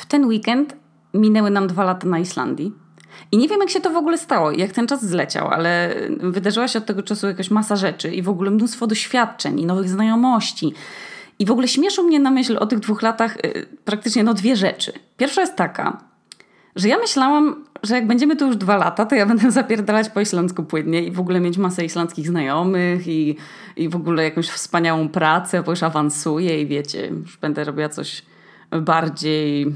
w ten weekend minęły nam dwa lata na Islandii. I nie wiem, jak się to w ogóle stało, jak ten czas zleciał, ale wydarzyła się od tego czasu jakaś masa rzeczy i w ogóle mnóstwo doświadczeń i nowych znajomości. I w ogóle śmieszą mnie na myśl o tych dwóch latach y, praktycznie no dwie rzeczy. Pierwsza jest taka, że ja myślałam, że jak będziemy tu już dwa lata, to ja będę zapierdalać po islandzku płynnie i w ogóle mieć masę islandzkich znajomych i, i w ogóle jakąś wspaniałą pracę, bo już awansuję i wiecie, już będę robiła coś bardziej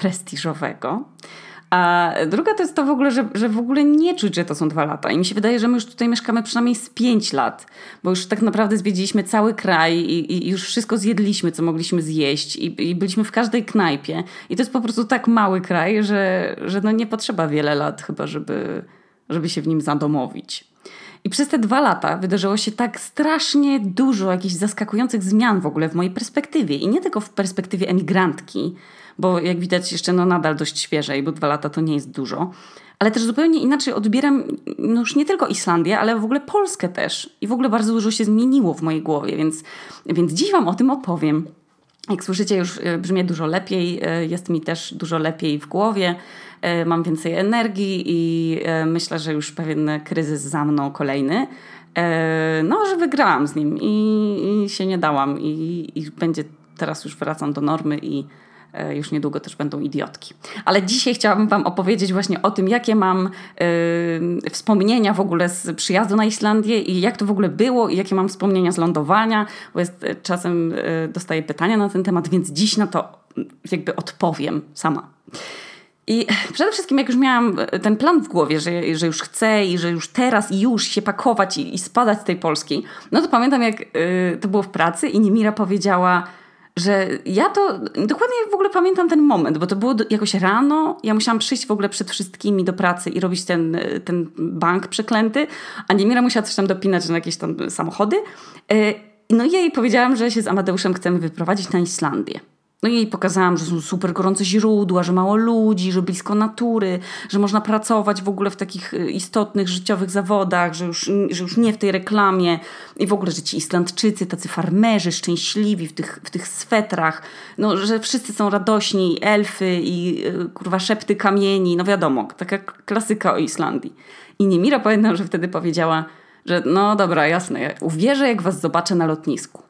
prestiżowego. A druga to jest to w ogóle, że, że w ogóle nie czuć, że to są dwa lata. I mi się wydaje, że my już tutaj mieszkamy przynajmniej z pięć lat, bo już tak naprawdę zwiedziliśmy cały kraj i, i już wszystko zjedliśmy, co mogliśmy zjeść i, i, byliśmy w każdej knajpie. I to jest po prostu tak mały kraj, że, że no nie potrzeba wiele lat chyba, żeby, żeby się w nim zadomowić. I przez te dwa lata wydarzyło się tak strasznie dużo jakichś zaskakujących zmian w ogóle w mojej perspektywie. I nie tylko w perspektywie emigrantki, bo jak widać jeszcze no nadal dość świeżej, bo dwa lata to nie jest dużo. Ale też zupełnie inaczej odbieram no już nie tylko Islandię, ale w ogóle Polskę też. I w ogóle bardzo dużo się zmieniło w mojej głowie, więc, więc dziś Wam o tym opowiem. Jak słyszycie, już e, brzmi dużo lepiej, e, jest mi też dużo lepiej w głowie, e, mam więcej energii i myślę, że już pewien kryzys za mną kolejny. No, że wygrałam z nim i, i się nie dałam, i, i będzie teraz już wracam do normy i już niedługo też będą idiotki. Ale dzisiaj chciałabym Wam opowiedzieć właśnie o tym, jakie mam yy, wspomnienia w ogóle z przyjazdu na Islandię i jak to w ogóle było i jakie mam wspomnienia z lądowania, bo jest, e, czasem yy, dostaję pytania na ten temat, więc dziś na to jakby odpowiem sama. I przede wszystkim, jak już miałam ten plan w głowie, że, że już chcę i że już teraz i już się pakować i, i spadać z tej Polski, no to pamiętam, jak yy, to było w pracy i Nimira powiedziała, że ja to dokładnie w ogóle pamiętam ten moment, bo to było jakoś rano, ja musiałam przyjść w ogóle przed wszystkimi do pracy i robić ten, ten bank przeklęty, a Niemira musiała coś tam dopinać na jakieś tam samochody. E, no i jej powiedziałam, że się z Amadeuszem chcemy wyprowadzić na Islandię. No i jej pokazałam, że są super gorące źródła, że mało ludzi, że blisko natury, że można pracować w ogóle w takich y, istotnych życiowych zawodach, że już, że już nie w tej reklamie i w ogóle, że ci Islandczycy, tacy farmerzy, szczęśliwi w tych, w tych swetrach, no, że wszyscy są radośni, elfy i y, kurwa szepty kamieni, no wiadomo, taka klasyka o Islandii. I Niemira pamiętam, że wtedy powiedziała, że no dobra, jasne, ja uwierzę jak was zobaczę na lotnisku.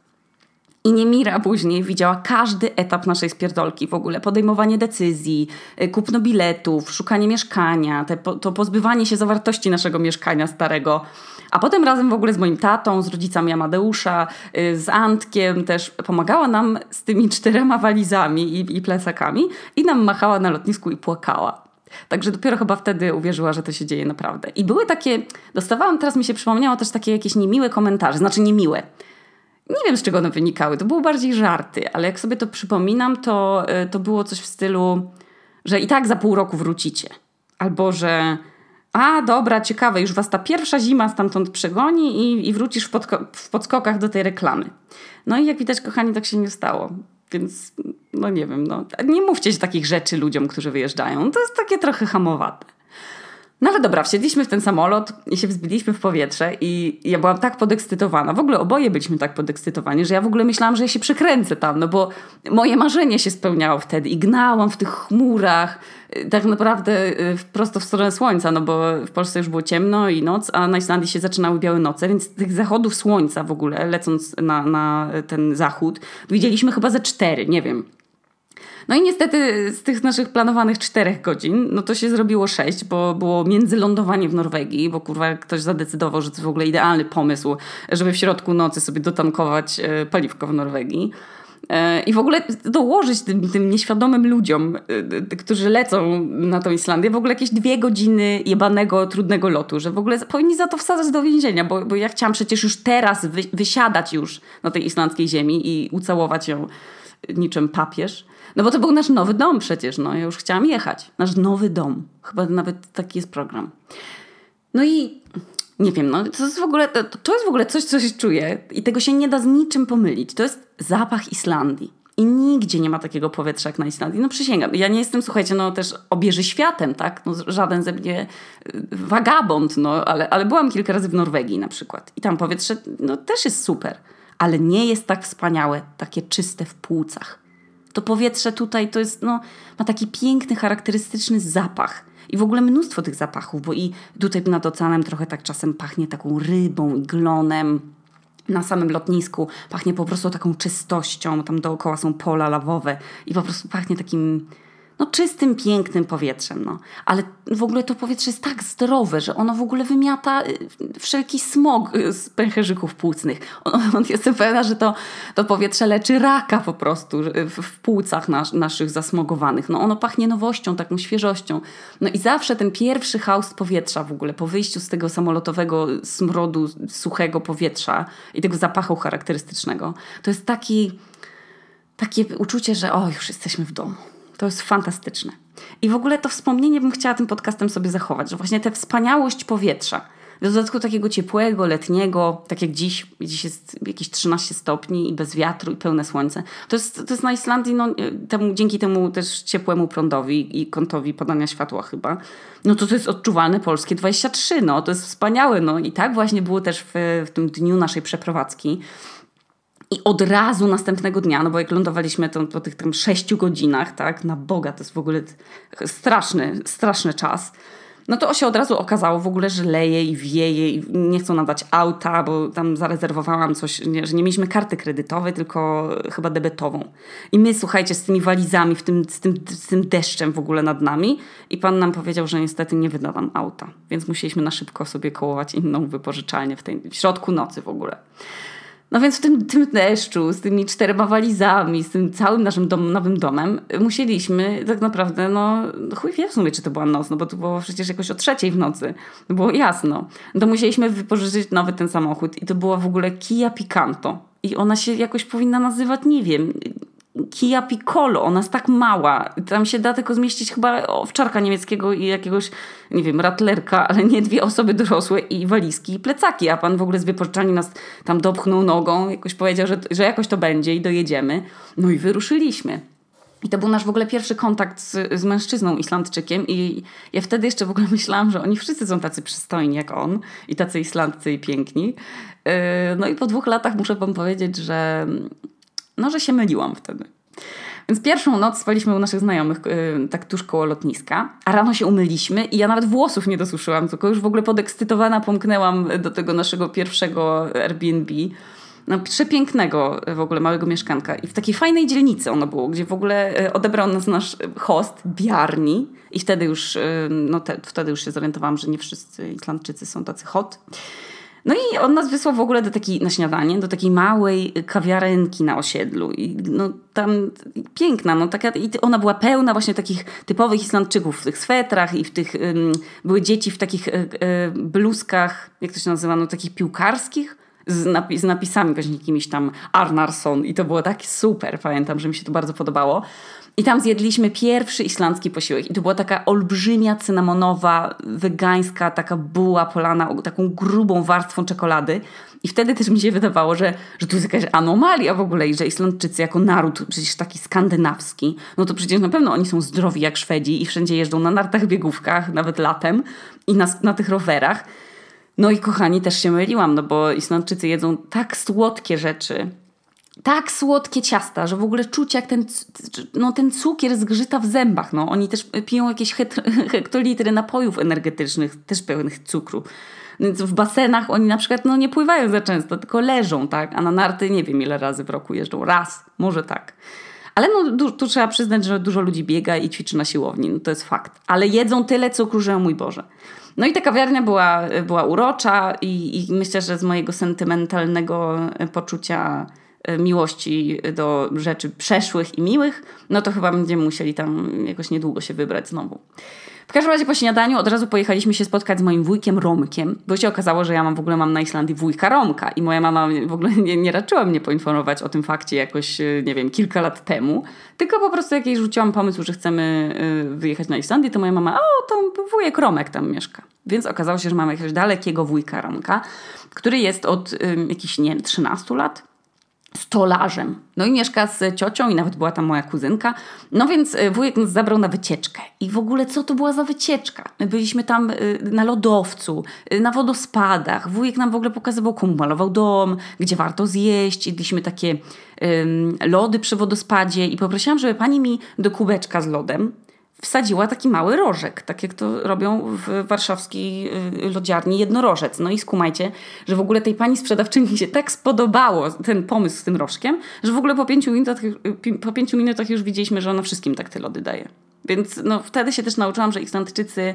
I Niemira później widziała każdy etap naszej spierdolki, w ogóle podejmowanie decyzji, y, kupno biletów, szukanie mieszkania, te, to pozbywanie się zawartości naszego mieszkania starego. A potem razem w ogóle z moim tatą, z rodzicami Amadeusza, y, z Antkiem też pomagała nam z tymi czterema walizami i, i plecakami i nam machała na lotnisku i płakała. Także dopiero chyba wtedy uwierzyła, że to się dzieje naprawdę. I były takie, dostawałam, teraz mi się przypomniało też takie jakieś niemiłe komentarze, znaczy niemiłe nie wiem, z czego one wynikały. To były bardziej żarty, ale jak sobie to przypominam, to, e, to było coś w stylu, że i tak za pół roku wrócicie. Albo że a dobra, ciekawe, już was ta pierwsza zima stamtąd przegoni i, i wrócisz w, w podskokach do tej reklamy. No i jak widać, kochani, tak się nie stało. Więc, no nie wiem, no, nie mówcie takich rzeczy ludziom, którzy wyjeżdżają. To jest takie trochę hamowate. No ale dobra, wsiedliśmy w ten samolot i się wzbiliśmy w powietrze i ja byłam tak podekscytowana. W ogóle oboje byliśmy tak podekscytowani, że ja w ogóle myślałam, że ja się przekręcę tam, no bo moje marzenie się spełniało wtedy i gnałam w tych chmurach, y, tak naprawdę y, prosto w stronę słońca, no bo w Polsce już było ciemno i noc, a na Islandii się zaczynały białe noce, więc tych zachodów słońca w ogóle, lecąc na, na ten zachód, widzieliśmy chyba ze cztery, nie wiem. No i niestety z tych naszych planowanych czterech godzin, no to się zrobiło sześć, bo było międzylądowanie w Norwegii, bo kurwa ktoś zadecydował, że to w ogóle idealny pomysł, żeby w środku nocy sobie dotankować e, paliwko w Norwegii. E, I w ogóle dołożyć tym, tym nieświadomym ludziom, e, którzy lecą na tą Islandię, w ogóle jakieś dwie godziny jebanego, trudnego lotu, że w ogóle powinni za to wsadzać do więzienia, bo, bo ja chciałam przecież już teraz wy, wysiadać już na tej islandzkiej ziemi i ucałować ją niczym papież. No bo to był nasz nowy dom przecież, no ja już chciałam jechać. Nasz nowy dom. Chyba nawet taki jest program. No i nie wiem, no to jest w ogóle, to, to jest w ogóle coś, co się czuje i tego się nie da z niczym pomylić. To jest zapach Islandii. I nigdzie nie ma takiego powietrza jak na Islandii. No przysięgam. Ja nie jestem, słuchajcie, no też obieży światem, tak? No, żaden ze mnie y, wagabond, no, ale, ale byłam kilka razy w Norwegii na przykład. I tam powietrze, no też jest super. Ale nie jest tak wspaniałe, takie czyste w płucach To powietrze tutaj to jest, no, ma taki piękny, charakterystyczny zapach. I w ogóle mnóstwo tych zapachów, bo i tutaj nad oceanem trochę tak czasem pachnie taką rybą i glonem. Na samym lotnisku pachnie po prostu taką czystością, tam dookoła są pola lawowe i po prostu pachnie takim no, czystym, pięknym powietrzem. No. Ale w ogóle to powietrze jest tak zdrowe, że ono w ogóle wymiata y, wszelki smog y, z pęcherzyków płucnych. On, jestem pewna, że to, to powietrze leczy raka po prostu w, w płucach nas, naszych zasmogowanych. No, ono pachnie nowością, taką świeżością. No i zawsze ten pierwszy haust powietrza w ogóle po wyjściu z tego samolotowego smrodu suchego powietrza i tego zapachu charakterystycznego, to jest taki, takie uczucie, że o, już jesteśmy w domu. To jest fantastyczne. I w ogóle to wspomnienie bym chciała tym podcastem sobie zachować, że właśnie tę wspaniałość powietrza, w dodatku takiego ciepłego, letniego, tak jak dziś, dziś jest jakieś 13 stopni i bez wiatru i pełne słońce. To jest, to jest na Islandii no, temu, dzięki temu też ciepłemu prądowi i kątowi podania światła chyba. No to to jest odczuwalne polskie 23, no to jest wspaniałe. No i tak właśnie było też w, w tym dniu naszej przeprowadzki. I od razu następnego dnia, no bo jak lądowaliśmy to po tych tam sześciu godzinach, tak, na Boga, to jest w ogóle straszny, straszny czas, no to się od razu okazało w ogóle, że leje i wieje i nie chcą nam dać auta, bo tam zarezerwowałam coś, nie, że nie mieliśmy karty kredytowej, tylko chyba debetową. I my, słuchajcie, z tymi walizami, w tym, z, tym, z tym deszczem w ogóle nad nami i pan nam powiedział, że niestety nie wyda nam auta, więc musieliśmy na szybko sobie kołować inną wypożyczalnię w, tej, w środku nocy w ogóle. No więc w tym, tym deszczu, z tymi czterema walizami, z tym całym naszym dom, nowym domem, musieliśmy tak naprawdę, no chuj wie w sumie, czy to była noc, no bo to było przecież jakoś o trzeciej w nocy. Było jasno. To musieliśmy wypożyczyć nowy ten samochód i to była w ogóle Kia Picanto. I ona się jakoś powinna nazywać, nie wiem, Kia Piccolo, ona jest tak mała. Tam się da tylko zmieścić chyba owczarka niemieckiego i jakiegoś, nie wiem, ratlerka, ale nie dwie osoby dorosłe i walizki i plecaki. A pan w ogóle z wypożyczalni nas tam dopchnął nogą, jakoś powiedział, że, że jakoś to będzie i dojedziemy. No i wyruszyliśmy. I to był nasz w ogóle pierwszy kontakt z, z mężczyzną Islandczykiem i ja wtedy jeszcze w ogóle myślałam, że oni wszyscy są tacy przystojni jak on i tacy Islandcy i piękni. Yy, no i po dwóch latach muszę wam powiedzieć, że no, że się myliłam wtedy. Więc pierwszą noc spaliśmy u naszych znajomych, yy, tak tuż koło lotniska, a rano się umyliśmy i ja nawet włosów nie dosuszyłam, tylko już w ogóle podekscytowana pomknęłam do tego naszego pierwszego Airbnb. No, przepięknego w ogóle małego mieszkanka. I w takiej fajnej dzielnicy ono było, gdzie w ogóle y, odebrał nas nasz host, Biarni. I wtedy już, y, no te, wtedy już się zorientowałam, że nie wszyscy Islandczycy są tacy hot. No i on nas wysłał w ogóle do takiej, na śniadanie, do takiej małej kawiarenki na osiedlu. I no tam piękna, no taka, i ona była pełna właśnie takich typowych Islandczyków w tych swetrach i w tych, um, były dzieci w takich y, bluzkach, jak to się nazywa, no takich piłkarskich z, napi z napisami jakimiś tam Arnarsson i to było tak super, pamiętam, że mi się to bardzo podobało. I tam zjedliśmy pierwszy islandzki posiłek. I to była taka olbrzymia, cynamonowa, wegańska, taka buła polana taką grubą warstwą czekolady. I wtedy też mi się wydawało, że, że tu jest jakaś anomalia w ogóle i że Islandczycy jako naród, przecież taki skandynawski, no to przecież na pewno oni są zdrowi jak Szwedzi i wszędzie jeżdżą na nartach biegówkach, nawet latem i na, na tych rowerach. No i kochani, też się myliłam, no bo Islandczycy jedzą tak słodkie rzeczy, tak słodkie ciasta, że w ogóle czuć jak ten, no, ten cukier zgrzyta w zębach. No. Oni też piją jakieś hektolitry napojów energetycznych, też pełnych cukru. Więc w basenach oni na przykład no, nie pływają za często, tylko leżą, tak? A na narty nie wiem ile razy w roku jeżdżą. Raz, może tak. Ale no, tu trzeba przyznać, że dużo ludzi biega i ćwiczy na siłowni. No, to jest fakt. Ale jedzą tyle cukru, że mój Boże. No i ta kawiarnia była, była urocza i, i myślę, że z mojego sentymentalnego poczucia E, miłości do rzeczy przeszłych i miłych, no to chyba będziemy musieli tam jakoś niedługo się wybrać znowu. W każdym razie po śniadaniu od razu pojechaliśmy się spotkać z moim wujkiem Romkiem, bo się okazało, że ja mam w ogóle mam na Islandii wujka Romka i moja mama w ogóle nie, nie raczyła mnie poinformować o tym fakcie jakoś, e, nie wiem, kilka lat temu, tylko po prostu jak jej rzuciłam pomysł, że chcemy e, wyjechać na Islandię, to moja mama, o, to wujek Romek tam mieszka. Więc okazało się, że mamy jakiegoś dalekiego wujka Romka, który jest od um, jakichś, nie wiem, 13 lat stolarzem. No i mieszka z ciocią i nawet była tam moja kuzynka. No więc y, wujek nas zabrał na wycieczkę. I w ogóle co to była za wycieczka? My byliśmy tam y, na lodowcu, y, na wodospadach. Wujek nam w ogóle pokazywał, komu malował dom, gdzie warto zjeść. Jedliśmy takie um, lody przy wodospadzie i poprosiłam, żeby pani mi do kubeczka z lodem wsadziła taki mały rożek, tak jak to robią w warszawskiej y, lodziarni jednorożec. No i skumajcie, że w ogóle tej pani sprzedawczyni się tak spodobało ten pomysł z tym rożkiem, że w ogóle po pięciu minutach, po pięciu minutach już widzieliśmy, że ona wszystkim tak te lody daje. Więc no, wtedy się też nauczyłam, że Islandczycy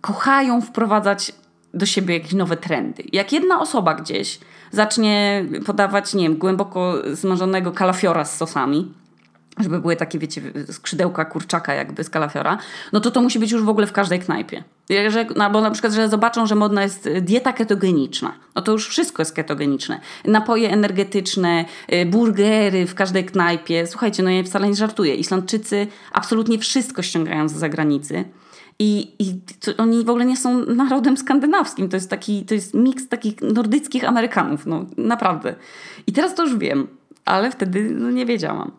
kochają wprowadzać do siebie jakieś nowe trendy. Jak jedna osoba gdzieś zacznie podawać, nie wiem, głęboko zmażonego kalafiora z sosami, żeby były takie, wiecie, skrzydełka kurczaka jakby z kalafiora, no to to musi być już w ogóle w każdej knajpie. Że, no, albo na przykład, że zobaczą, że modna jest dieta ketogeniczna. No to już wszystko jest ketogeniczne. Napoje energetyczne, y, burgery w każdej knajpie. Słuchajcie, no ja wcale nie żartuję. Islandczycy absolutnie wszystko ściągają z zagranicy. I, i oni w ogóle nie są narodem skandynawskim. To jest taki, to jest miks takich nordyckich Amerykanów. No naprawdę. I teraz to już wiem, ale wtedy no, nie wiedziałam.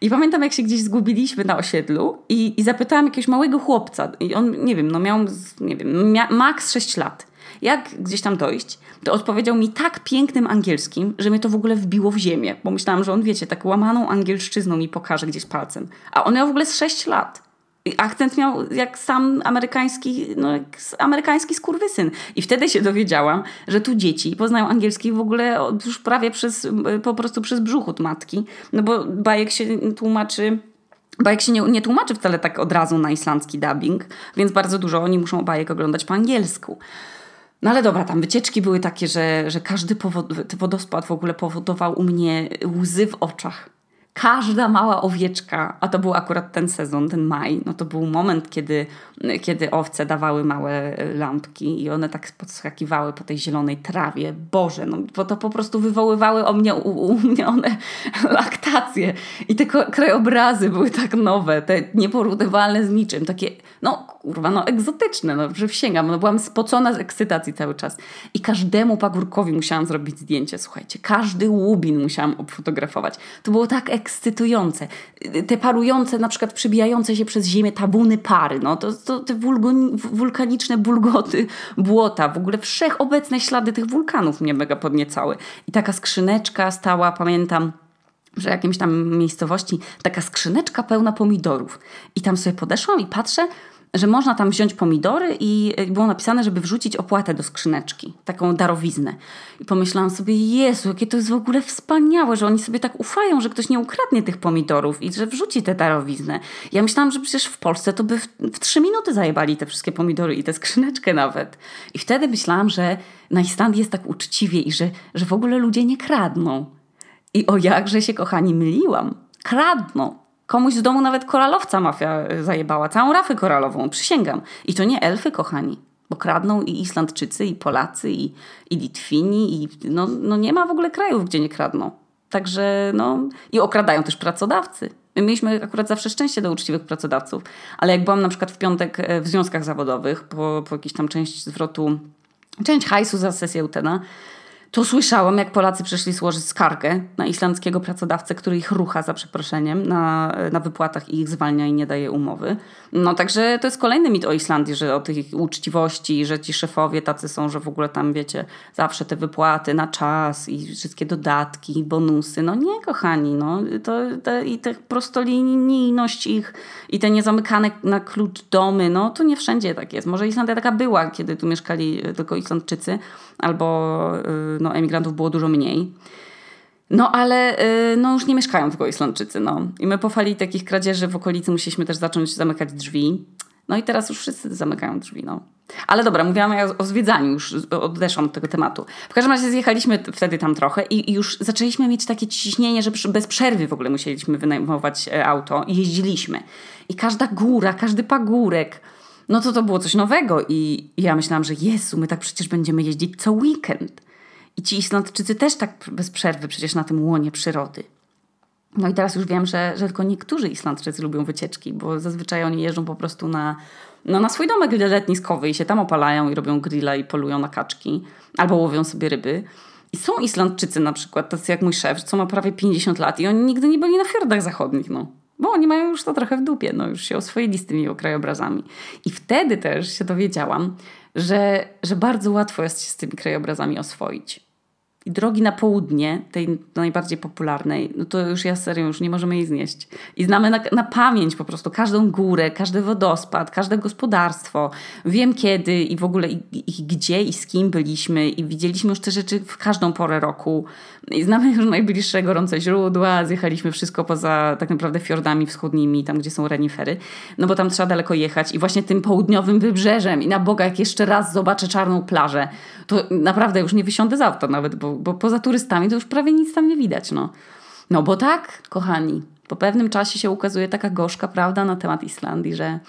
I pamiętam, jak się gdzieś zgubiliśmy na osiedlu i, i zapytałam jakiegoś małego chłopca, i on, nie wiem, no miał, nie wiem, mia, maks 6 lat. Jak gdzieś tam dojść? To odpowiedział mi tak pięknym angielskim, że mnie to w ogóle wbiło w ziemię, bo myślałam, że on, wiecie, tak łamaną angielszczyzną mi pokaże gdzieś palcem. A on miał w ogóle z 6 lat akcent miał jak sam amerykański, no jak amerykański skurwysyn. I wtedy się dowiedziałam, że tu dzieci poznają angielski w ogóle już prawie przez, po prostu przez brzuchut matki. No bo bajek się tłumaczy Bajek się nie, nie tłumaczy wcale tak od razu na islandzki dubbing, więc bardzo dużo oni muszą bajek oglądać po angielsku. No ale dobra, tam wycieczki były takie, że, że każdy powod, wodospad w ogóle powodował u mnie łzy w oczach każda mała owieczka, a to był akurat ten sezon, ten maj, no to był moment, kiedy, kiedy owce dawały małe lampki i one tak podskakiwały po tej zielonej trawie. Boże, no bo to po prostu wywoływały o mnie, u, u mnie one laktacje. I te krajobrazy były tak nowe, te nieporównywalne z niczym, takie, no kurwa, no egzotyczne, no że wsięgam, no byłam spocona z ekscytacji cały czas. I każdemu pagórkowi musiałam zrobić zdjęcie, słuchajcie, każdy łubin musiałam obfotografować. To było tak ekscytujące. Te parujące, na przykład przybijające się przez ziemię tabuny pary, no to, to te wulkaniczne bulgoty błota, w ogóle wszechobecne ślady tych wulkanów mnie mega podniecały. I taka skrzyneczka stała, pamiętam, że jakimś tam miejscowości, taka skrzyneczka pełna pomidorów. I tam sobie podeszłam i patrzę, że można tam wziąć pomidory i było napisane, żeby wrzucić opłatę do skrzyneczki, taką darowiznę. I pomyślałam sobie, Jezu, jakie to jest w ogóle wspaniałe, że oni sobie tak ufają, że ktoś nie ukradnie tych pomidorów i że wrzuci tę darowiznę. Ja myślałam, że przecież w Polsce to by w, w trzy minuty zajebali te wszystkie pomidory i tę skrzyneczkę nawet. I wtedy myślałam, że na Islandii jest tak uczciwie i że, że w ogóle ludzie nie kradną. I o jakże się, kochani, myliłam. Kradną. Komuś w domu nawet koralowca mafia y, zajebała, całą rafę koralową, przysięgam. I to nie elfy, kochani, bo kradną i Islandczycy, i Polacy, i, i Litwini, i no, no nie ma w ogóle krajów, gdzie nie kradną. Także no i okradają też pracodawcy. My mieliśmy akurat zawsze szczęście do uczciwych pracodawców, ale jak byłam na przykład w piątek e, w związkach zawodowych, po, po jakiejś tam część zwrotu, część hajsu za sesję utena, to słyszałam, jak Polacy przyszli złożyć skargę na islandzkiego pracodawcę, który ich rucha za przeproszeniem na, na wypłatach i ich zwalnia i nie daje umowy. No także to jest kolejny mit o Islandii, że o tej uczciwości, że ci szefowie tacy są, że w ogóle tam wiecie, zawsze te wypłaty na czas i wszystkie dodatki, bonusy. No nie, kochani, no to, i te prostolinijność ich i te niezamykane na klucz domy, no to nie wszędzie tak jest. Może Islandia taka była, kiedy tu mieszkali tylko Islandczycy albo y, no, emigrantów było dużo mniej. No ale y, no, już nie mieszkają tylko Islandczycy. No. I my po fali takich kradzieży w okolicy musieliśmy też zacząć zamykać drzwi. No i teraz już wszyscy zamykają drzwi. No. Ale dobra, mówiłam o, o zwiedzaniu, już odeszłam od tego tematu. W każdym razie zjechaliśmy wtedy tam trochę i, i już zaczęliśmy mieć takie ciśnienie, że bez przerwy w ogóle musieliśmy wynajmować e, auto i jeździliśmy. I każda góra, każdy pagórek, no to to było coś nowego i ja myślałam, że Jezu, my tak przecież będziemy jeździć co weekend. I ci Islandczycy też tak bez przerwy przecież na tym łonie przyrody. No i teraz już wiem, że, że tylko niektórzy Islandczycy lubią wycieczki, bo zazwyczaj oni jeżdżą po prostu na, no, na swój domek letniskowy i się tam opalają i robią grilla i polują na kaczki albo łowią sobie ryby. I są Islandczycy na przykład, tacy jak mój szef, co ma prawie 50 lat i oni nigdy nie byli na fiordach zachodnich, no. Bo oni mają już to trochę w dupie, no już się oswoili z tymi krajobrazami. I wtedy też się dowiedziałam, że, że bardzo łatwo jest się z tymi krajobrazami oswoić. I drogi na południe, tej najbardziej popularnej, no to już ja serio, już nie możemy jej znieść. I znamy na, na pamięć po prostu każdą górę, każdy wodospad, każde gospodarstwo. Wiem kiedy i w ogóle i, i, gdzie i z kim byliśmy i widzieliśmy już te rzeczy w każdą porę roku. I znamy już najbliższe gorące źródła, zjechaliśmy wszystko poza tak naprawdę fiordami wschodnimi, tam gdzie są renifery, no bo tam trzeba daleko jechać i właśnie tym południowym wybrzeżem i na Boga jak jeszcze raz zobaczę czarną plażę, to naprawdę już nie wysiądę z auta nawet, bo, bo poza turystami to już prawie nic tam nie widać, no. No bo tak, kochani, po pewnym czasie się ukazuje taka gorzka prawda na temat Islandii, że,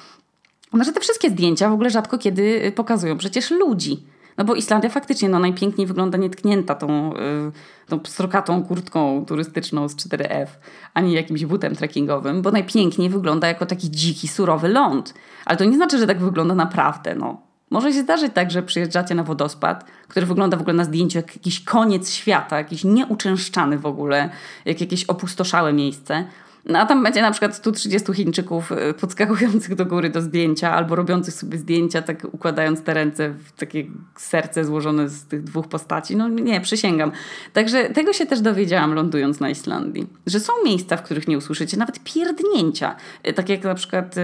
no, że te wszystkie zdjęcia w ogóle rzadko kiedy pokazują przecież ludzi. No bo Islandia faktycznie no, najpiękniej wygląda nietknięta tą, yy, tą pstrokatą kurtką turystyczną z 4F, ani jakimś butem trekkingowym, bo najpiękniej wygląda jako taki dziki, surowy ląd. Ale to nie znaczy, że tak wygląda naprawdę. No. Może się zdarzyć tak, że przyjeżdżacie na wodospad, który wygląda w ogóle na zdjęciu jak jakiś koniec świata, jakiś nieuczęszczany w ogóle, jak jakieś opustoszałe miejsce. No a tam będzie na przykład 130 Chińczyków y, podskakujących do góry do zdjęcia albo robiących sobie zdjęcia, tak układając te ręce w takie serce złożone z tych dwóch postaci. No nie, przysięgam. Także tego się też dowiedziałam lądując na Islandii. Że są miejsca, w których nie usłyszycie nawet pierdnięcia. Y, tak jak na przykład... Y,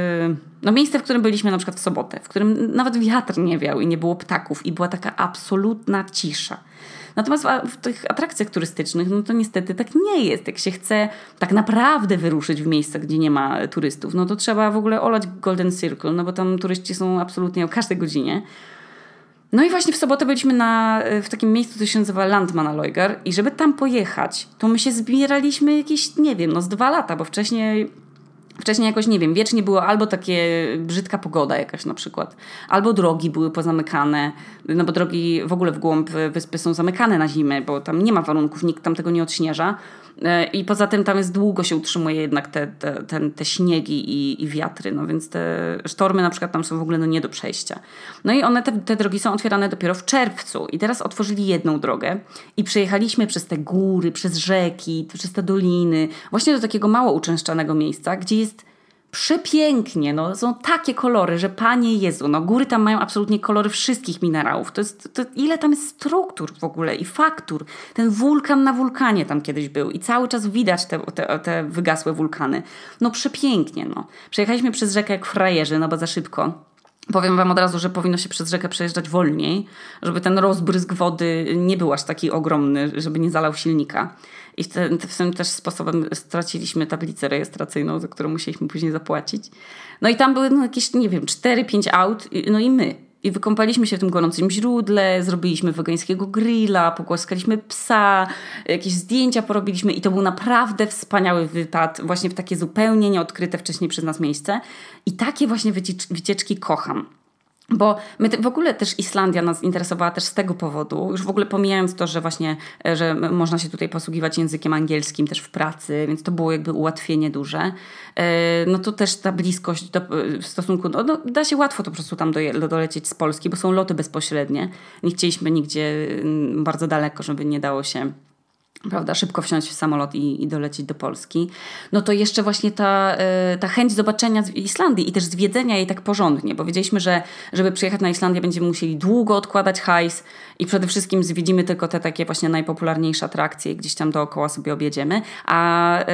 no miejsce, w którym byliśmy na przykład w sobotę, w którym nawet wiatr nie wiał i nie było ptaków i była taka absolutna cisza. Natomiast w tych atrakcjach turystycznych, no to niestety tak nie jest. Jak się chce tak naprawdę wyruszyć w miejsca, gdzie nie ma turystów, no to trzeba w ogóle olać Golden Circle, no bo tam turyści są absolutnie o każdej godzinie. No i właśnie w sobotę byliśmy na, w takim miejscu, co się nazywa Landmannalaugar i żeby tam pojechać, to my się zbieraliśmy jakieś, nie wiem, no z dwa lata, bo wcześniej Wcześniej jakoś, nie wiem, wiecznie było albo takie brzydka pogoda jakaś na przykład, albo drogi były pozamykane, no bo drogi w ogóle w głąb wyspy są zamykane na zimę, bo tam nie ma warunków, nikt tam tego nie odśnieża. E, I poza tym tam jest długo się utrzymuje jednak te, te, te, te śniegi i, i, wiatry, no więc te sztormy na przykład tam są w ogóle no nie do przejścia. No i one, te, te drogi są otwierane dopiero w czerwcu i teraz otworzyli jedną drogę i przejechaliśmy przez te góry, przez rzeki, przez te doliny, właśnie do takiego mało uczęszczanego miejsca, gdzie jest przepięknie, no, są takie kolory, że Panie Jezu, no, góry tam mają absolutnie kolory wszystkich minerałów. To jest, to, ile tam jest struktur w ogóle i faktur. Ten wulkan na wulkanie tam kiedyś był i cały czas widać te, te, te wygasłe wulkany. No przepięknie, no. Przejechaliśmy przez rzekę jak frajerzy, no bo za szybko. Powiem Wam od razu, że powinno się przez rzekę przejeżdżać wolniej, żeby ten rozbryzg wody nie był aż taki ogromny, żeby nie zalał silnika. I w, tym też sposobem straciliśmy tablicę rejestracyjną, za którą musieliśmy później zapłacić. No i tam były no, jakieś, nie wiem, 4-5 aut, no i my. I wykąpaliśmy się w tym gorącym źródle, zrobiliśmy wegańskiego grilla, pogłaskaliśmy psa, jakieś zdjęcia porobiliśmy i to był naprawdę wspaniały wypad, właśnie w takie zupełnie nieodkryte wcześniej przez nas miejsce. I takie właśnie wycieczki kocham. Bo my w ogóle też Islandia nas interesowała też z tego powodu, już w ogóle pomijając to, że właśnie, e, że można się tutaj posługiwać językiem angielskim też w pracy, więc to było jakby ułatwienie duże. E, no to też ta bliskość do, w stosunku, no, no, da się łatwo to po prostu tam do, dolecieć z Polski, bo są loty bezpośrednie. Nie chcieliśmy nigdzie bardzo daleko, żeby nie dało się prawda, szybko wsiąść w samolot i, i dolecieć do Polski, no to jeszcze właśnie ta, y, ta chęć zobaczenia Islandii i też zwiedzenia jej tak porządnie, bo wiedzieliśmy, że żeby przyjechać na Islandię będziemy musieli długo odkładać hajs i przede wszystkim zwiedzimy tylko te takie właśnie najpopularniejsze atrakcje gdzieś tam dookoła sobie objedziemy, a y,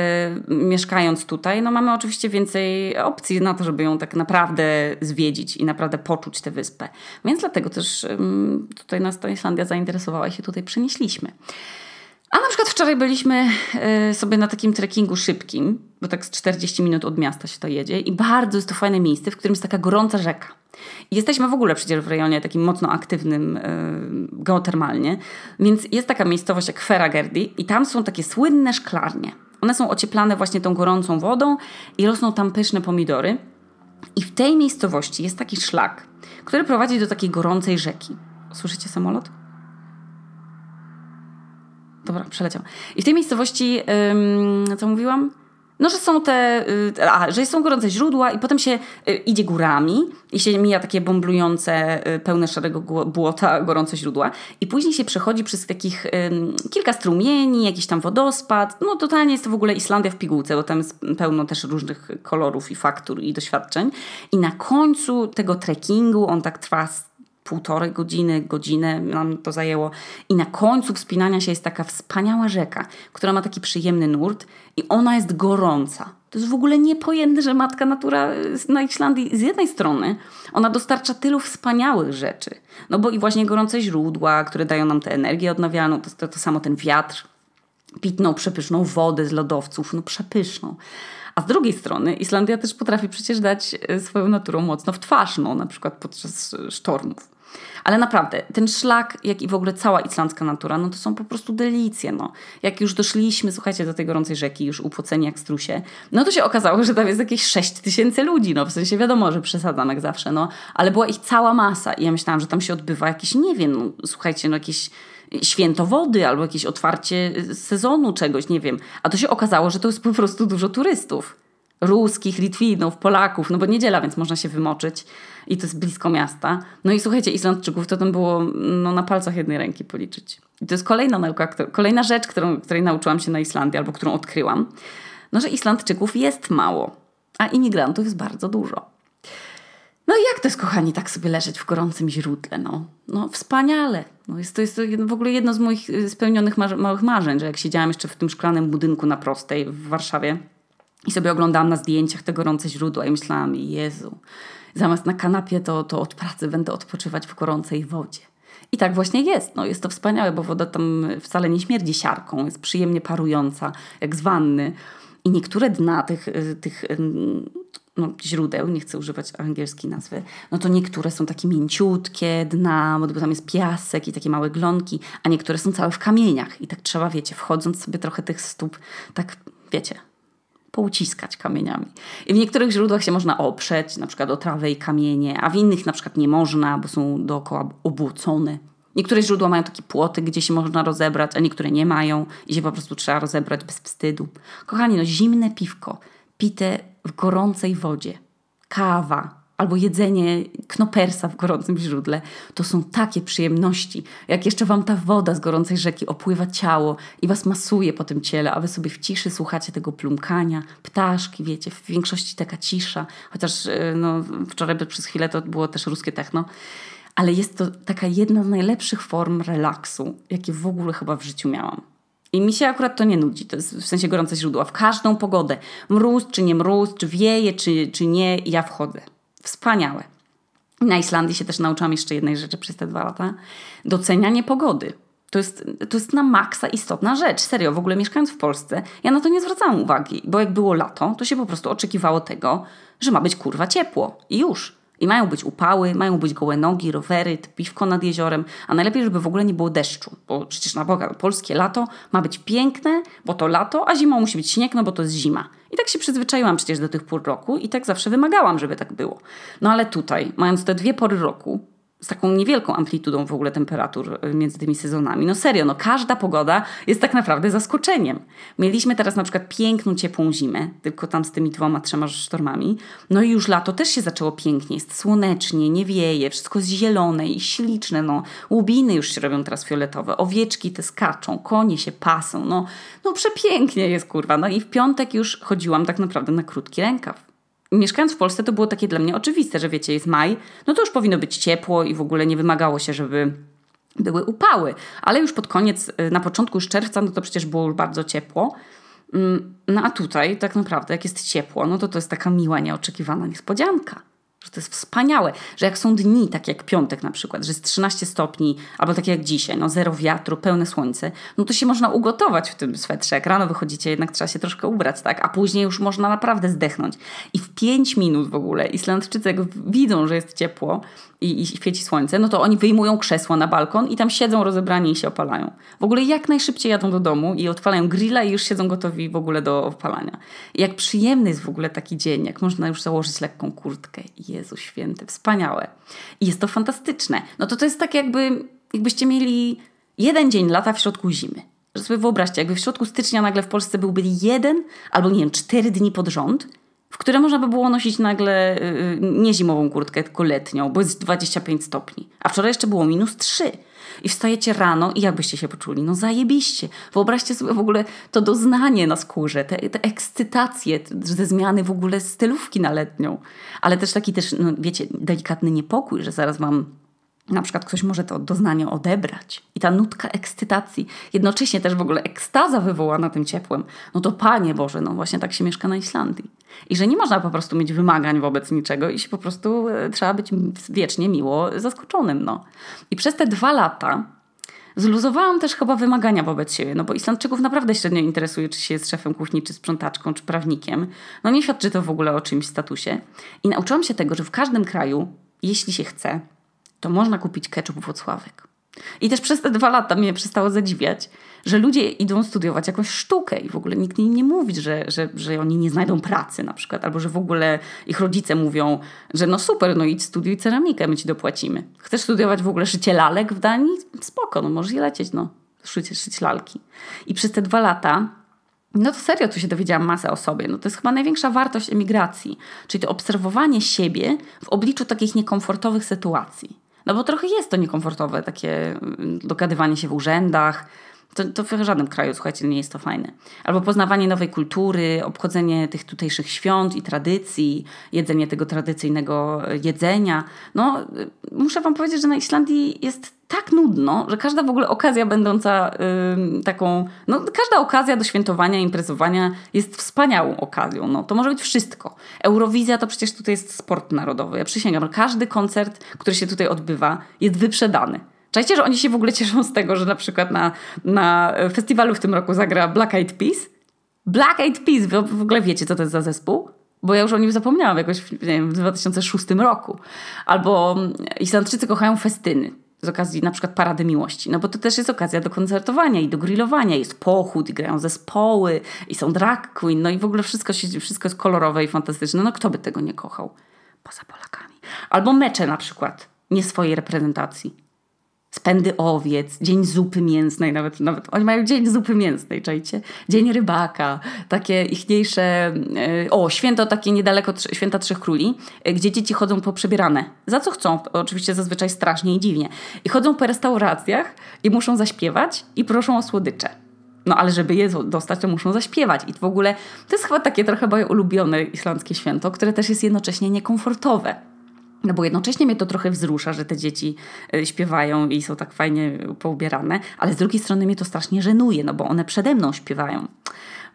mieszkając tutaj, no mamy oczywiście więcej opcji na to, żeby ją tak naprawdę zwiedzić i naprawdę poczuć tę wyspę. Więc dlatego też y, tutaj nas ta Islandia zainteresowała i się tutaj przenieśliśmy. A na przykład wczoraj byliśmy y, sobie na takim trekkingu szybkim, bo tak z 40 minut od miasta się to jedzie i bardzo jest to fajne miejsce, w którym jest taka gorąca rzeka. I jesteśmy w ogóle przecież w rejonie takim mocno aktywnym y, geotermalnie, więc jest taka miejscowość jak Feragerdi i tam są takie słynne szklarnie. One są ocieplane właśnie tą gorącą wodą i rosną tam pyszne pomidory. I w tej miejscowości jest taki szlak, który prowadzi do takiej gorącej rzeki. Słyszycie samolot? Dobra, przeleciał. I w tej miejscowości, ym, co mówiłam? No, że są te, y, a, że są gorące źródła i potem się y, idzie górami i się mija takie bąblujące, y, pełne szarego błota gorące źródła i później się przechodzi przez takich kilka strumieni, jakiś tam wodospad. No totalnie jest to w ogóle Islandia w pigułce, bo tam jest pełno też różnych kolorów i faktur i doświadczeń. I na końcu tego trekkingu, on tak trwa półtorej godziny, godzinę nam to zajęło. I na końcu wspinania się jest taka wspaniała rzeka, która ma taki przyjemny nurt i ona jest gorąca. To jest w ogóle niepojęte, że matka natura na Islandii z jednej strony ona dostarcza tylu wspaniałych rzeczy. No bo i właśnie gorące źródła, które dają nam tę energię odnawialną, to, to, to samo ten wiatr, pitną, przepyszną wodę z lodowców, no przepyszną. A z drugiej strony Islandia też potrafi przecież dać e, swoją naturą mocno w twarz, no, na przykład podczas sztormów. Ale naprawdę, ten szlak, jak i w ogóle cała islandzka natura, no to są po prostu delicje. No. Jak już doszliśmy, słuchajcie, do tej gorącej rzeki, już upłoceni jak strusie, no to się okazało, że tam jest jakieś 6 tysięcy ludzi. No w sensie wiadomo, że przesadzam jak zawsze, no. Ale była ich cała masa i ja myślałam, że tam się odbywa jakieś, nie wiem, no, słuchajcie, no jakieś święto wody albo jakieś otwarcie sezonu czegoś, nie wiem. A to się okazało, że to jest po prostu dużo turystów. Ruskich, Litwinów, Polaków, no bo niedziela, więc można się wymoczyć i to jest blisko miasta. No i słuchajcie, Islandczyków to tam było no, na palcach jednej ręki policzyć. I to jest kolejna nauka, kolejna rzecz, którą, której nauczyłam się na Islandii albo którą odkryłam. No, że Islandczyków jest mało, a imigrantów jest bardzo dużo. No i jak to jest, kochani, tak sobie leżeć w gorącym źródle? No, no wspaniale. No jest to jest to w ogóle jedno z moich y, spełnionych małych marzeń, że jak siedziałam jeszcze w tym szklanym budynku na prostej w Warszawie i sobie oglądałam na zdjęciach te gorące źródła i myślałam, Jezu, zamiast na kanapie to, to od pracy będę odpoczywać w gorącej wodzie. I tak właśnie jest. No, jest to wspaniałe, bo woda tam wcale nie śmierdzi siarką, jest przyjemnie parująca, jak z wanny. I niektóre dna tych, y, tych no, źródeł, nie chcę używać angielskiej nazwy, no to niektóre są takie mięciutkie dna, bo tam jest piasek i takie małe glonki, a niektóre są całe w kamieniach. I tak trzeba, wiecie, wchodząc sobie trochę tych stóp, tak, wiecie, pouciskać kamieniami. I w niektórych źródłach się można oprzeć, na przykład o trawę i kamienie, a w innych na przykład nie można, bo są dookoła obłocone. Niektóre źródła mają takie płoty, gdzie się można rozebrać, a niektóre nie mają i się po prostu trzeba rozebrać bez wstydu. Kochani, no zimne piwko, pite w gorącej wodzie, kawa albo jedzenie knopersa w gorącym źródle, to są takie przyjemności. Jak jeszcze wam ta woda z gorącej rzeki opływa ciało i was masuje po tym ciele, a wy sobie w ciszy słuchacie tego plumkania, ptaszki, wiecie, w większości taka cisza, chociaż e, no, wczoraj przez chwilę to było też ruskie techno. Ale jest to taka jedna z najlepszych form relaksu, jakie w ogóle chyba w życiu miałam. I mi się akurat to nie nudzi, to jest w sensie gorące źródła. W każdą pogodę, mróz czy nie mróz, czy wieje, czy, czy nie, ja wchodzę. Wspaniałe. Na Islandii się też nauczyłam jeszcze jednej rzeczy przez te dwa lata. Docenianie pogody. To jest, to jest na maksa istotna rzecz. Serio, w ogóle mieszkając w Polsce, ja na to nie zwracałam uwagi, bo jak było lato, to się po prostu oczekiwało tego, że ma być kurwa ciepło. I już. I mają być upały, mają być gołe nogi, rowery, piwko nad jeziorem, a najlepiej, żeby w ogóle nie było deszczu, bo przecież na Boga, polskie lato ma być piękne, bo to lato, a zimą musi być śnieg, no bo to jest zima. I tak się przyzwyczaiłam przecież do tych pór roku i tak zawsze wymagałam, żeby tak było. No ale tutaj, mając te dwie pory roku, z taką niewielką amplitudą w ogóle temperatur y, między tymi sezonami. No serio, no każda pogoda jest tak naprawdę zaskoczeniem. Mieliśmy teraz na przykład piękną, ciepłą zimę, tylko tam z tymi dwoma, trzema sztormami. No i już lato też się zaczęło pięknie, jest słonecznie, nie wieje, wszystko jest zielone i śliczne, no. Łubiny już się robią teraz fioletowe, owieczki te skaczą, konie się pasą, no, no przepięknie jest, kurwa. No i w piątek już chodziłam tak naprawdę na krótki rękaw mieszkając w Polsce to było takie dla mnie oczywiste, że wiecie, jest maj, no to już powinno być ciepło i w ogóle nie wymagało się, żeby były upały. Ale już pod koniec, y, na początku już czerwca, no to przecież było już bardzo ciepło. Mm, no a tutaj tak naprawdę jak jest ciepło, no to to jest taka miła, nieoczekiwana niespodzianka że to jest wspaniałe, że jak są dni, tak jak piątek na przykład, że jest 13 stopni, albo tak jak dzisiaj, no zero wiatru, pełne słońce, no to się można ugotować w tym swetrze. Jak rano wychodzicie, jednak trzeba się troszkę ubrać, tak? A później już można naprawdę zdechnąć. I w 5 minut w ogóle Islandczycy jak widzą, że jest ciepło, i, i świeci słońce, no to oni wyjmują krzesła na balkon i tam siedzą rozebrani i się opalają. W ogóle jak najszybciej jadą do domu i odpalają grilla i już siedzą gotowi w ogóle do opalania. I jak przyjemny jest w ogóle taki dzień, jak można już założyć lekką kurtkę. Jezu święty, wspaniałe. I jest to fantastyczne. No to to jest tak jakby, jakbyście mieli jeden dzień lata w środku zimy. że sobie wyobraźcie, jakby w środku stycznia nagle w Polsce byłby jeden albo nie wiem, cztery dni pod rząd, w które można by było nosić nagle yy, nie zimową kurtkę, tylko letnią, bo jest 25 stopni. A wczoraj jeszcze było minus 3. I wstajecie rano i jakbyście się poczuli? No zajebiście. Wyobraźcie sobie w ogóle to doznanie na skórze, te, te ekscytacje ze zmiany w ogóle stylówki na letnią. Ale też taki też, no wiecie, delikatny niepokój, że zaraz mam na przykład ktoś może to doznanie odebrać. I ta nutka ekscytacji, jednocześnie też w ogóle ekstaza wywołana tym ciepłem. No to Panie Boże, no właśnie tak się mieszka na Islandii. I że nie można po prostu mieć wymagań wobec niczego i się po prostu e, trzeba być wiecznie miło zaskoczonym. No. I przez te dwa lata zluzowałam też chyba wymagania wobec siebie, no bo Islandczyków naprawdę średnio interesuje, czy się jest szefem kuchni, czy sprzątaczką, czy prawnikiem. No nie świadczy to w ogóle o czymś statusie. I nauczyłam się tego, że w każdym kraju, jeśli się chce, to można kupić ketchup Włocławek. I też przez te dwa lata mnie przestało zadziwiać, że ludzie idą studiować jakąś sztukę i w ogóle nikt im nie mówi, że, że, że oni nie znajdą pracy na przykład, albo że w ogóle ich rodzice mówią, że no super, no idź studiuj ceramikę, my ci dopłacimy. Chcesz studiować w ogóle szycie lalek w Danii? Spoko, no możesz je lecieć, no. Szycie, szyć lalki. I przez te dwa lata no to serio tu się dowiedziałam masę o sobie. No to jest chyba największa wartość emigracji, czyli to obserwowanie siebie w obliczu takich niekomfortowych sytuacji. No bo trochę jest to niekomfortowe, takie mm, dogadywanie się w urzędach. To, to w żadnym kraju, słuchajcie, nie jest to fajne. Albo poznawanie nowej kultury, obchodzenie tych tutejszych świąt i tradycji, jedzenie tego tradycyjnego jedzenia. No, muszę Wam powiedzieć, że na Islandii jest tak nudno, że każda w ogóle okazja będąca taką, no każda okazja do świętowania, imprezowania jest wspaniałą okazją. No, to może być wszystko. Eurowizja to przecież tutaj jest sport narodowy. Ja przysięgam, każdy koncert, który się tutaj odbywa jest wyprzedany. Czajcie, że oni się w ogóle cieszą z tego, że na przykład na, na festiwalu w tym roku zagra Black Eyed Peas? Black Eyed Peas, wy w ogóle wiecie, co to jest za zespół? Bo ja już o nim zapomniałam jakoś nie wiem, w 2006 roku. Albo Islandczycy kochają festyny z okazji na przykład Parady Miłości, no bo to też jest okazja do koncertowania i do grillowania, jest pochód i grają zespoły i są drag queen, no i w ogóle wszystko, się, wszystko jest kolorowe i fantastyczne, no kto by tego nie kochał? Poza Polakami. Albo mecze na przykład, nie swojej reprezentacji spędy owiec, dzień zupy mięsnej, nawet, nawet oni mają dzień zupy mięsnej, czajcie? Dzień rybaka, takie ichniejsze, e, o, święto takie niedaleko święta Trzech Króli, e, gdzie dzieci chodzą poprzebierane. Za co chcą? Oczywiście zazwyczaj strasznie i dziwnie. I chodzą po restauracjach i muszą zaśpiewać i proszą o słodycze. No ale żeby je dostać, to muszą zaśpiewać. I w ogóle to jest chyba takie trochę moje ulubione islandzkie święto, które też jest jednocześnie niekomfortowe no bo jednocześnie mnie to trochę wzrusza, że te dzieci e, śpiewają i są tak fajnie poubierane, ale z drugiej strony mnie to strasznie żenuje, no bo one przede mną śpiewają.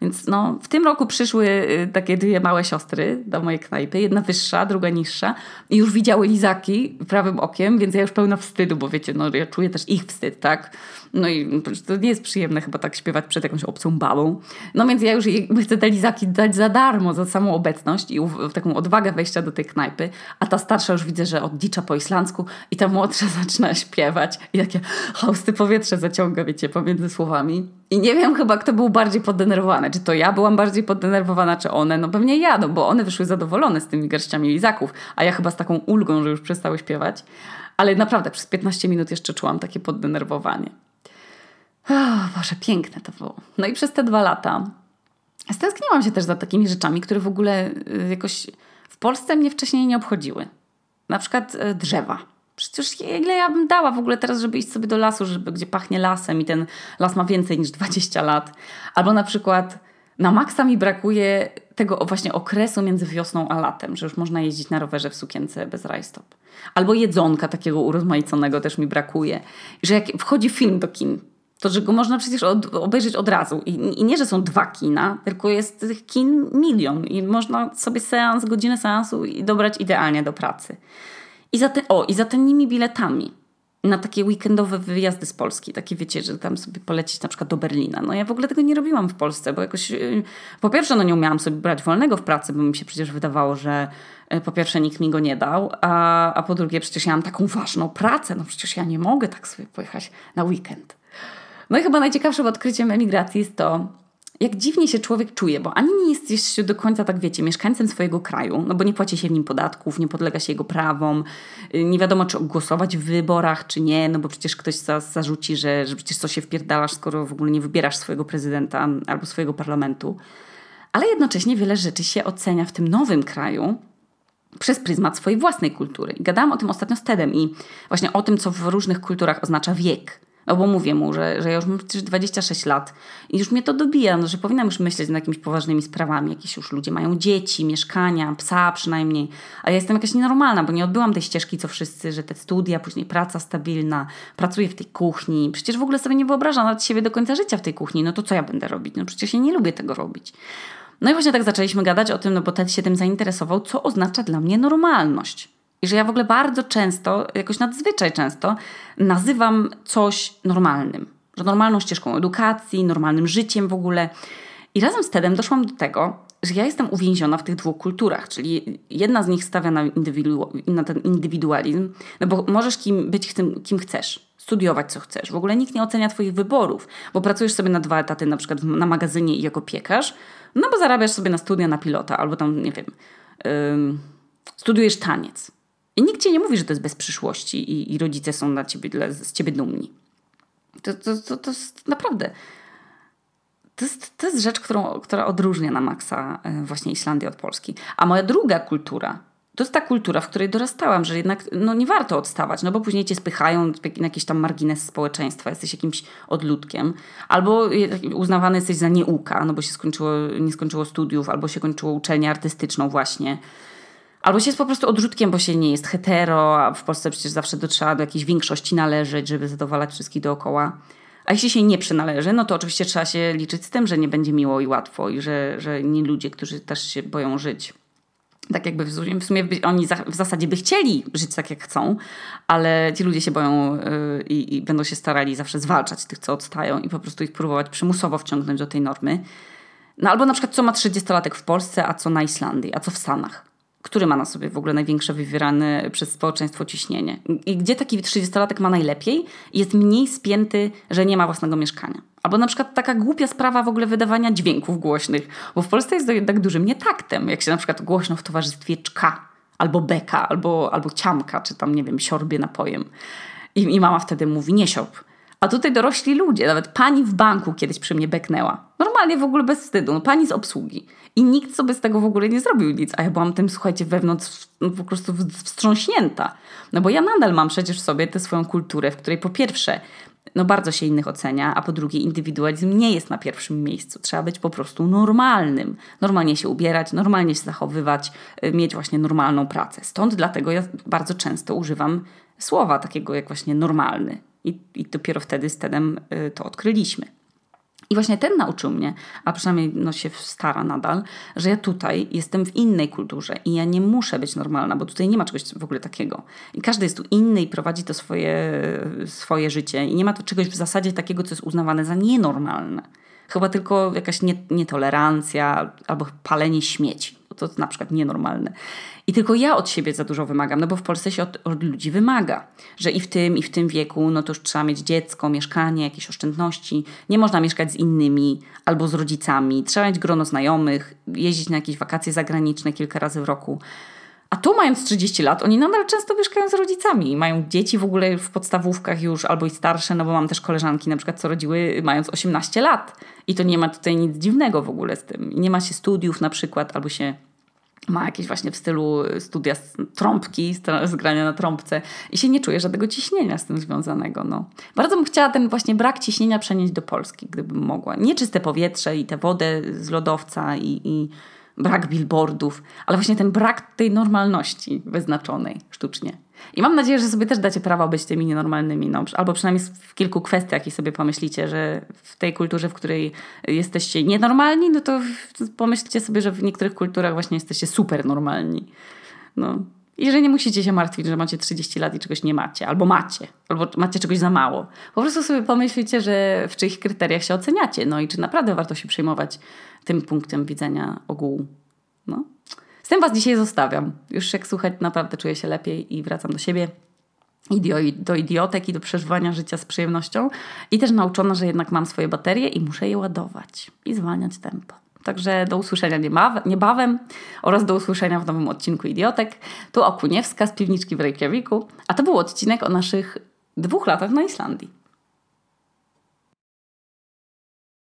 Więc no, w tym roku przyszły y, takie dwie małe siostry do mojej knajpy, jedna wyższa, druga niższa i już widziały lizaki prawym okiem, więc ja już pełna wstydu, bo wiecie, no ja czuję też ich wstyd, tak? No i to nie jest przyjemne chyba tak śpiewać przed jakąś obcą babą. No więc ja już chcę te lizaki dać za darmo, za samą obecność i taką odwagę wejścia do tej knajpy, a ta starsza już widzę, że oddicza po islandzku i ta młodsza zaczyna śpiewać i takie hausty powietrze zaciąga, wiecie, pomiędzy słowami. I nie wiem chyba, kto był bardziej poddenerwowany. Czy to ja byłam bardziej poddenerwowana, czy one? No pewnie ja, no bo one wyszły zadowolone z tymi garściami lizaków, a ja chyba z taką ulgą, że już przestały śpiewać. Ale naprawdę przez 15 minut jeszcze czułam takie poddenerwowanie. Oh, Boże, piękne to było. No i przez te dwa lata stęskniłam się też za takimi rzeczami, które w ogóle y, jakoś w Polsce mnie wcześniej nie obchodziły. Na przykład y, drzewa Przecież ile ja bym dała w ogóle teraz, żeby iść sobie do lasu, żeby, gdzie pachnie lasem i ten las ma więcej niż 20 lat. Albo na przykład na maksa mi brakuje tego właśnie okresu między wiosną a latem, że już można jeździć na rowerze w sukience bez rajstop. Albo jedzonka takiego urozmaiconego też mi brakuje. Że jak wchodzi film do kin, to że go można przecież od, obejrzeć od razu. I, I, nie, że są dwa kina, tylko jest tych kin milion i można sobie seans, godzinę seansu i dobrać idealnie do pracy. I za, te, o, i za tymi biletami na takie weekendowe wyjazdy z Polski, takie wiecie, że tam sobie polecieć na przykład do Berlina. No ja w ogóle tego nie robiłam w Polsce, bo jakoś yy, po pierwsze no nie umiałam sobie brać wolnego w pracy, bo mi się przecież wydawało, że yy, po pierwsze nikt mi go nie dał, a, a po drugie przecież ja mam taką ważną pracę, no przecież ja nie mogę tak sobie pojechać na weekend. No i chyba najciekawszym odkryciem emigracji jest to, jak dziwnie się człowiek czuje, bo ani nie jest jeszcze do końca, tak wiecie, mieszkańcem swojego kraju, no bo nie płaci się w nim podatków, nie podlega się jego prawom, y, nie wiadomo, czy głosować w wyborach, czy nie, no bo przecież ktoś za, zarzuci, że, że przecież co się wpierdalasz, skoro w ogóle nie wybierasz swojego prezydenta albo swojego parlamentu. Ale jednocześnie wiele rzeczy się ocenia w tym nowym kraju przez pryzmat swojej własnej kultury. I gadałam o tym ostatnio z Tedem i właśnie o tym, co w różnych kulturach oznacza wiek no bo mówię mu, że, że ja już mam przecież 26 lat i już mnie to dobija, no, że powinnam już myśleć nad jakimiś poważnymi sprawami. Jakieś już ludzie mają dzieci, mieszkania, psa przynajmniej. A ja jestem jakaś nienormalna, bo nie odbyłam tej ścieżki co wszyscy, że te studia, później praca stabilna, pracuję w tej kuchni. Przecież w ogóle sobie nie wyobrażam nawet siebie do końca życia w tej kuchni. No to co ja będę robić? No przecież ja nie lubię tego robić. No i właśnie tak zaczęliśmy gadać o tym, no bo Ted się tym zainteresował, co oznacza dla mnie normalność. I że ja w ogóle bardzo często, jakoś nadzwyczaj często, nazywam coś normalnym. Że normalną ścieżką edukacji, normalnym życiem w ogóle. I razem z Tedem doszłam do tego, że ja jestem uwięziona w tych dwóch kulturach, czyli jedna z nich stawia na, indywidu na ten indywidualizm, no bo możesz kim być tym, kim chcesz, studiować co chcesz. W ogóle nikt nie ocenia twoich wyborów, bo pracujesz sobie na dwa etaty, na przykład na magazynie i jako piekarz, no bo zarabiasz sobie na studia na pilota, albo tam, nie wiem, studiujesz taniec. I nikt ci nie mówi, że to jest bez przyszłości i, i rodzice są na ciebie, z ciebie dumni. To, to, to, to jest naprawdę. To jest, to jest rzecz, którą, która odróżnia na maksa e, właśnie Islandię od Polski. A moja druga kultura to jest ta kultura, w której dorastałam, że jednak no, nie warto odstawać, no bo później cię spychają na jakiś tam margines społeczeństwa, jesteś jakimś odludkiem, albo uznawany jesteś za nieuka, no bo się skończyło, nie skończyło studiów, albo się kończyło uczelnię artystyczną właśnie. Albo się jest po prostu odrzutkiem, bo się nie jest hetero, a w Polsce przecież zawsze do, trzeba do jakiejś większości należeć, żeby zadowalać wszystkich dookoła. A jeśli się nie przynależy, no to oczywiście trzeba się liczyć z tym, że nie będzie miło i łatwo i że, że nie ludzie, którzy też się boją żyć. Tak jakby w sumie, w sumie oni w zasadzie by chcieli żyć tak jak chcą, ale ci ludzie się boją yy, i będą się starali zawsze zwalczać tych, co odstają i po prostu ich próbować przymusowo wciągnąć do tej normy. No albo na przykład co ma 30-latek w Polsce, a co na Islandii, a co w Stanach który ma na sobie w ogóle największe wywierane przez społeczeństwo ciśnienie. I gdzie taki 30-latek ma najlepiej jest mniej spięty, że nie ma własnego mieszkania. Albo na przykład taka głupia sprawa w ogóle wydawania dźwięków głośnych, bo w Polsce jest to jednak dużym nietaktem, jak się na przykład głośno w towarzystwie czka, albo beka, albo, albo ciamka, czy tam, nie wiem, siorbie napojem. I, I mama wtedy mówi, nie siorb, a tutaj dorośli ludzie, nawet pani w banku kiedyś przy mnie beknęła. Normalnie w ogóle bez wstydu, no pani z obsługi. I nikt sobie z tego w ogóle nie zrobił nic, a ja byłam tym, słuchajcie, wewnątrz no, po prostu wstrząśnięta. No bo ja nadal mam przecież w sobie tę swoją kulturę, w której po pierwsze no bardzo się innych ocenia, a po drugie indywidualizm nie jest na pierwszym miejscu. Trzeba być po prostu normalnym. Normalnie się ubierać, normalnie się zachowywać, y, mieć właśnie normalną pracę. Stąd dlatego ja bardzo często używam słowa takiego jak właśnie normalny. I, i dopiero wtedy z Tedem y, to odkryliśmy. I właśnie ten nauczył mnie, a przynajmniej no, się stara nadal, że ja tutaj jestem w innej kulturze i ja nie muszę być normalna, bo tutaj nie ma czegoś w ogóle takiego. I każdy jest tu inny i prowadzi to swoje, swoje życie i nie ma tu czegoś w zasadzie takiego, co jest uznawane za nienormalne. Chyba tylko jakaś nie, nietolerancja albo palenie śmieci. To na przykład nienormalne. I tylko ja od siebie za dużo wymagam, no bo w Polsce się od, od, ludzi wymaga, że i w tym, i w tym wieku, no to już trzeba mieć dziecko, mieszkanie, jakieś oszczędności. Nie można mieszkać z innymi albo z rodzicami. Trzeba mieć grono znajomych, jeździć na jakieś wakacje zagraniczne kilka razy w roku. A tu mając 30 lat, oni nadal często mieszkają z rodzicami. Mają dzieci w ogóle w podstawówkach już, albo i starsze, no bo mam też koleżanki na przykład, co rodziły mając 18 lat. I to nie ma tutaj nic dziwnego w ogóle z tym. Nie ma się studiów na przykład, albo się ma jakieś właśnie w stylu studia z trąbki, z grania na trąbce i się nie czuje żadnego ciśnienia z tym związanego. No. Bardzo bym chciała ten właśnie brak ciśnienia przenieść do Polski, gdybym mogła. Nie czyste powietrze i tę wodę z lodowca i, i brak billboardów, ale właśnie ten brak tej normalności wyznaczonej sztucznie. I mam nadzieję, że sobie też dacie prawo być tymi nienormalnymi, no, albo przynajmniej w kilku kwestiach i sobie pomyślicie, że w tej kulturze, w której jesteście nienormalni, no to pomyślcie sobie, że w niektórych kulturach właśnie jesteście super normalni. No. I że nie musicie się martwić, że macie 30 lat i czegoś nie macie, albo macie, albo macie czegoś za mało. Po prostu sobie pomyślicie, że w czyich kryteriach się oceniacie, no i czy naprawdę warto się przejmować tym punktem widzenia ogółu. No. Z tym Was dzisiaj zostawiam. Już jak słuchać naprawdę czuję się lepiej i wracam do siebie. i do idiotek i do przeżywania życia z przyjemnością. I też nauczona, że jednak mam swoje baterie i muszę je ładować i zwalniać tempo. Także do usłyszenia niebawem oraz do usłyszenia w nowym odcinku Idiotek. Tu Okuniewska z piwniczki w Reykjaviku, a to był odcinek o naszych dwóch latach na Islandii.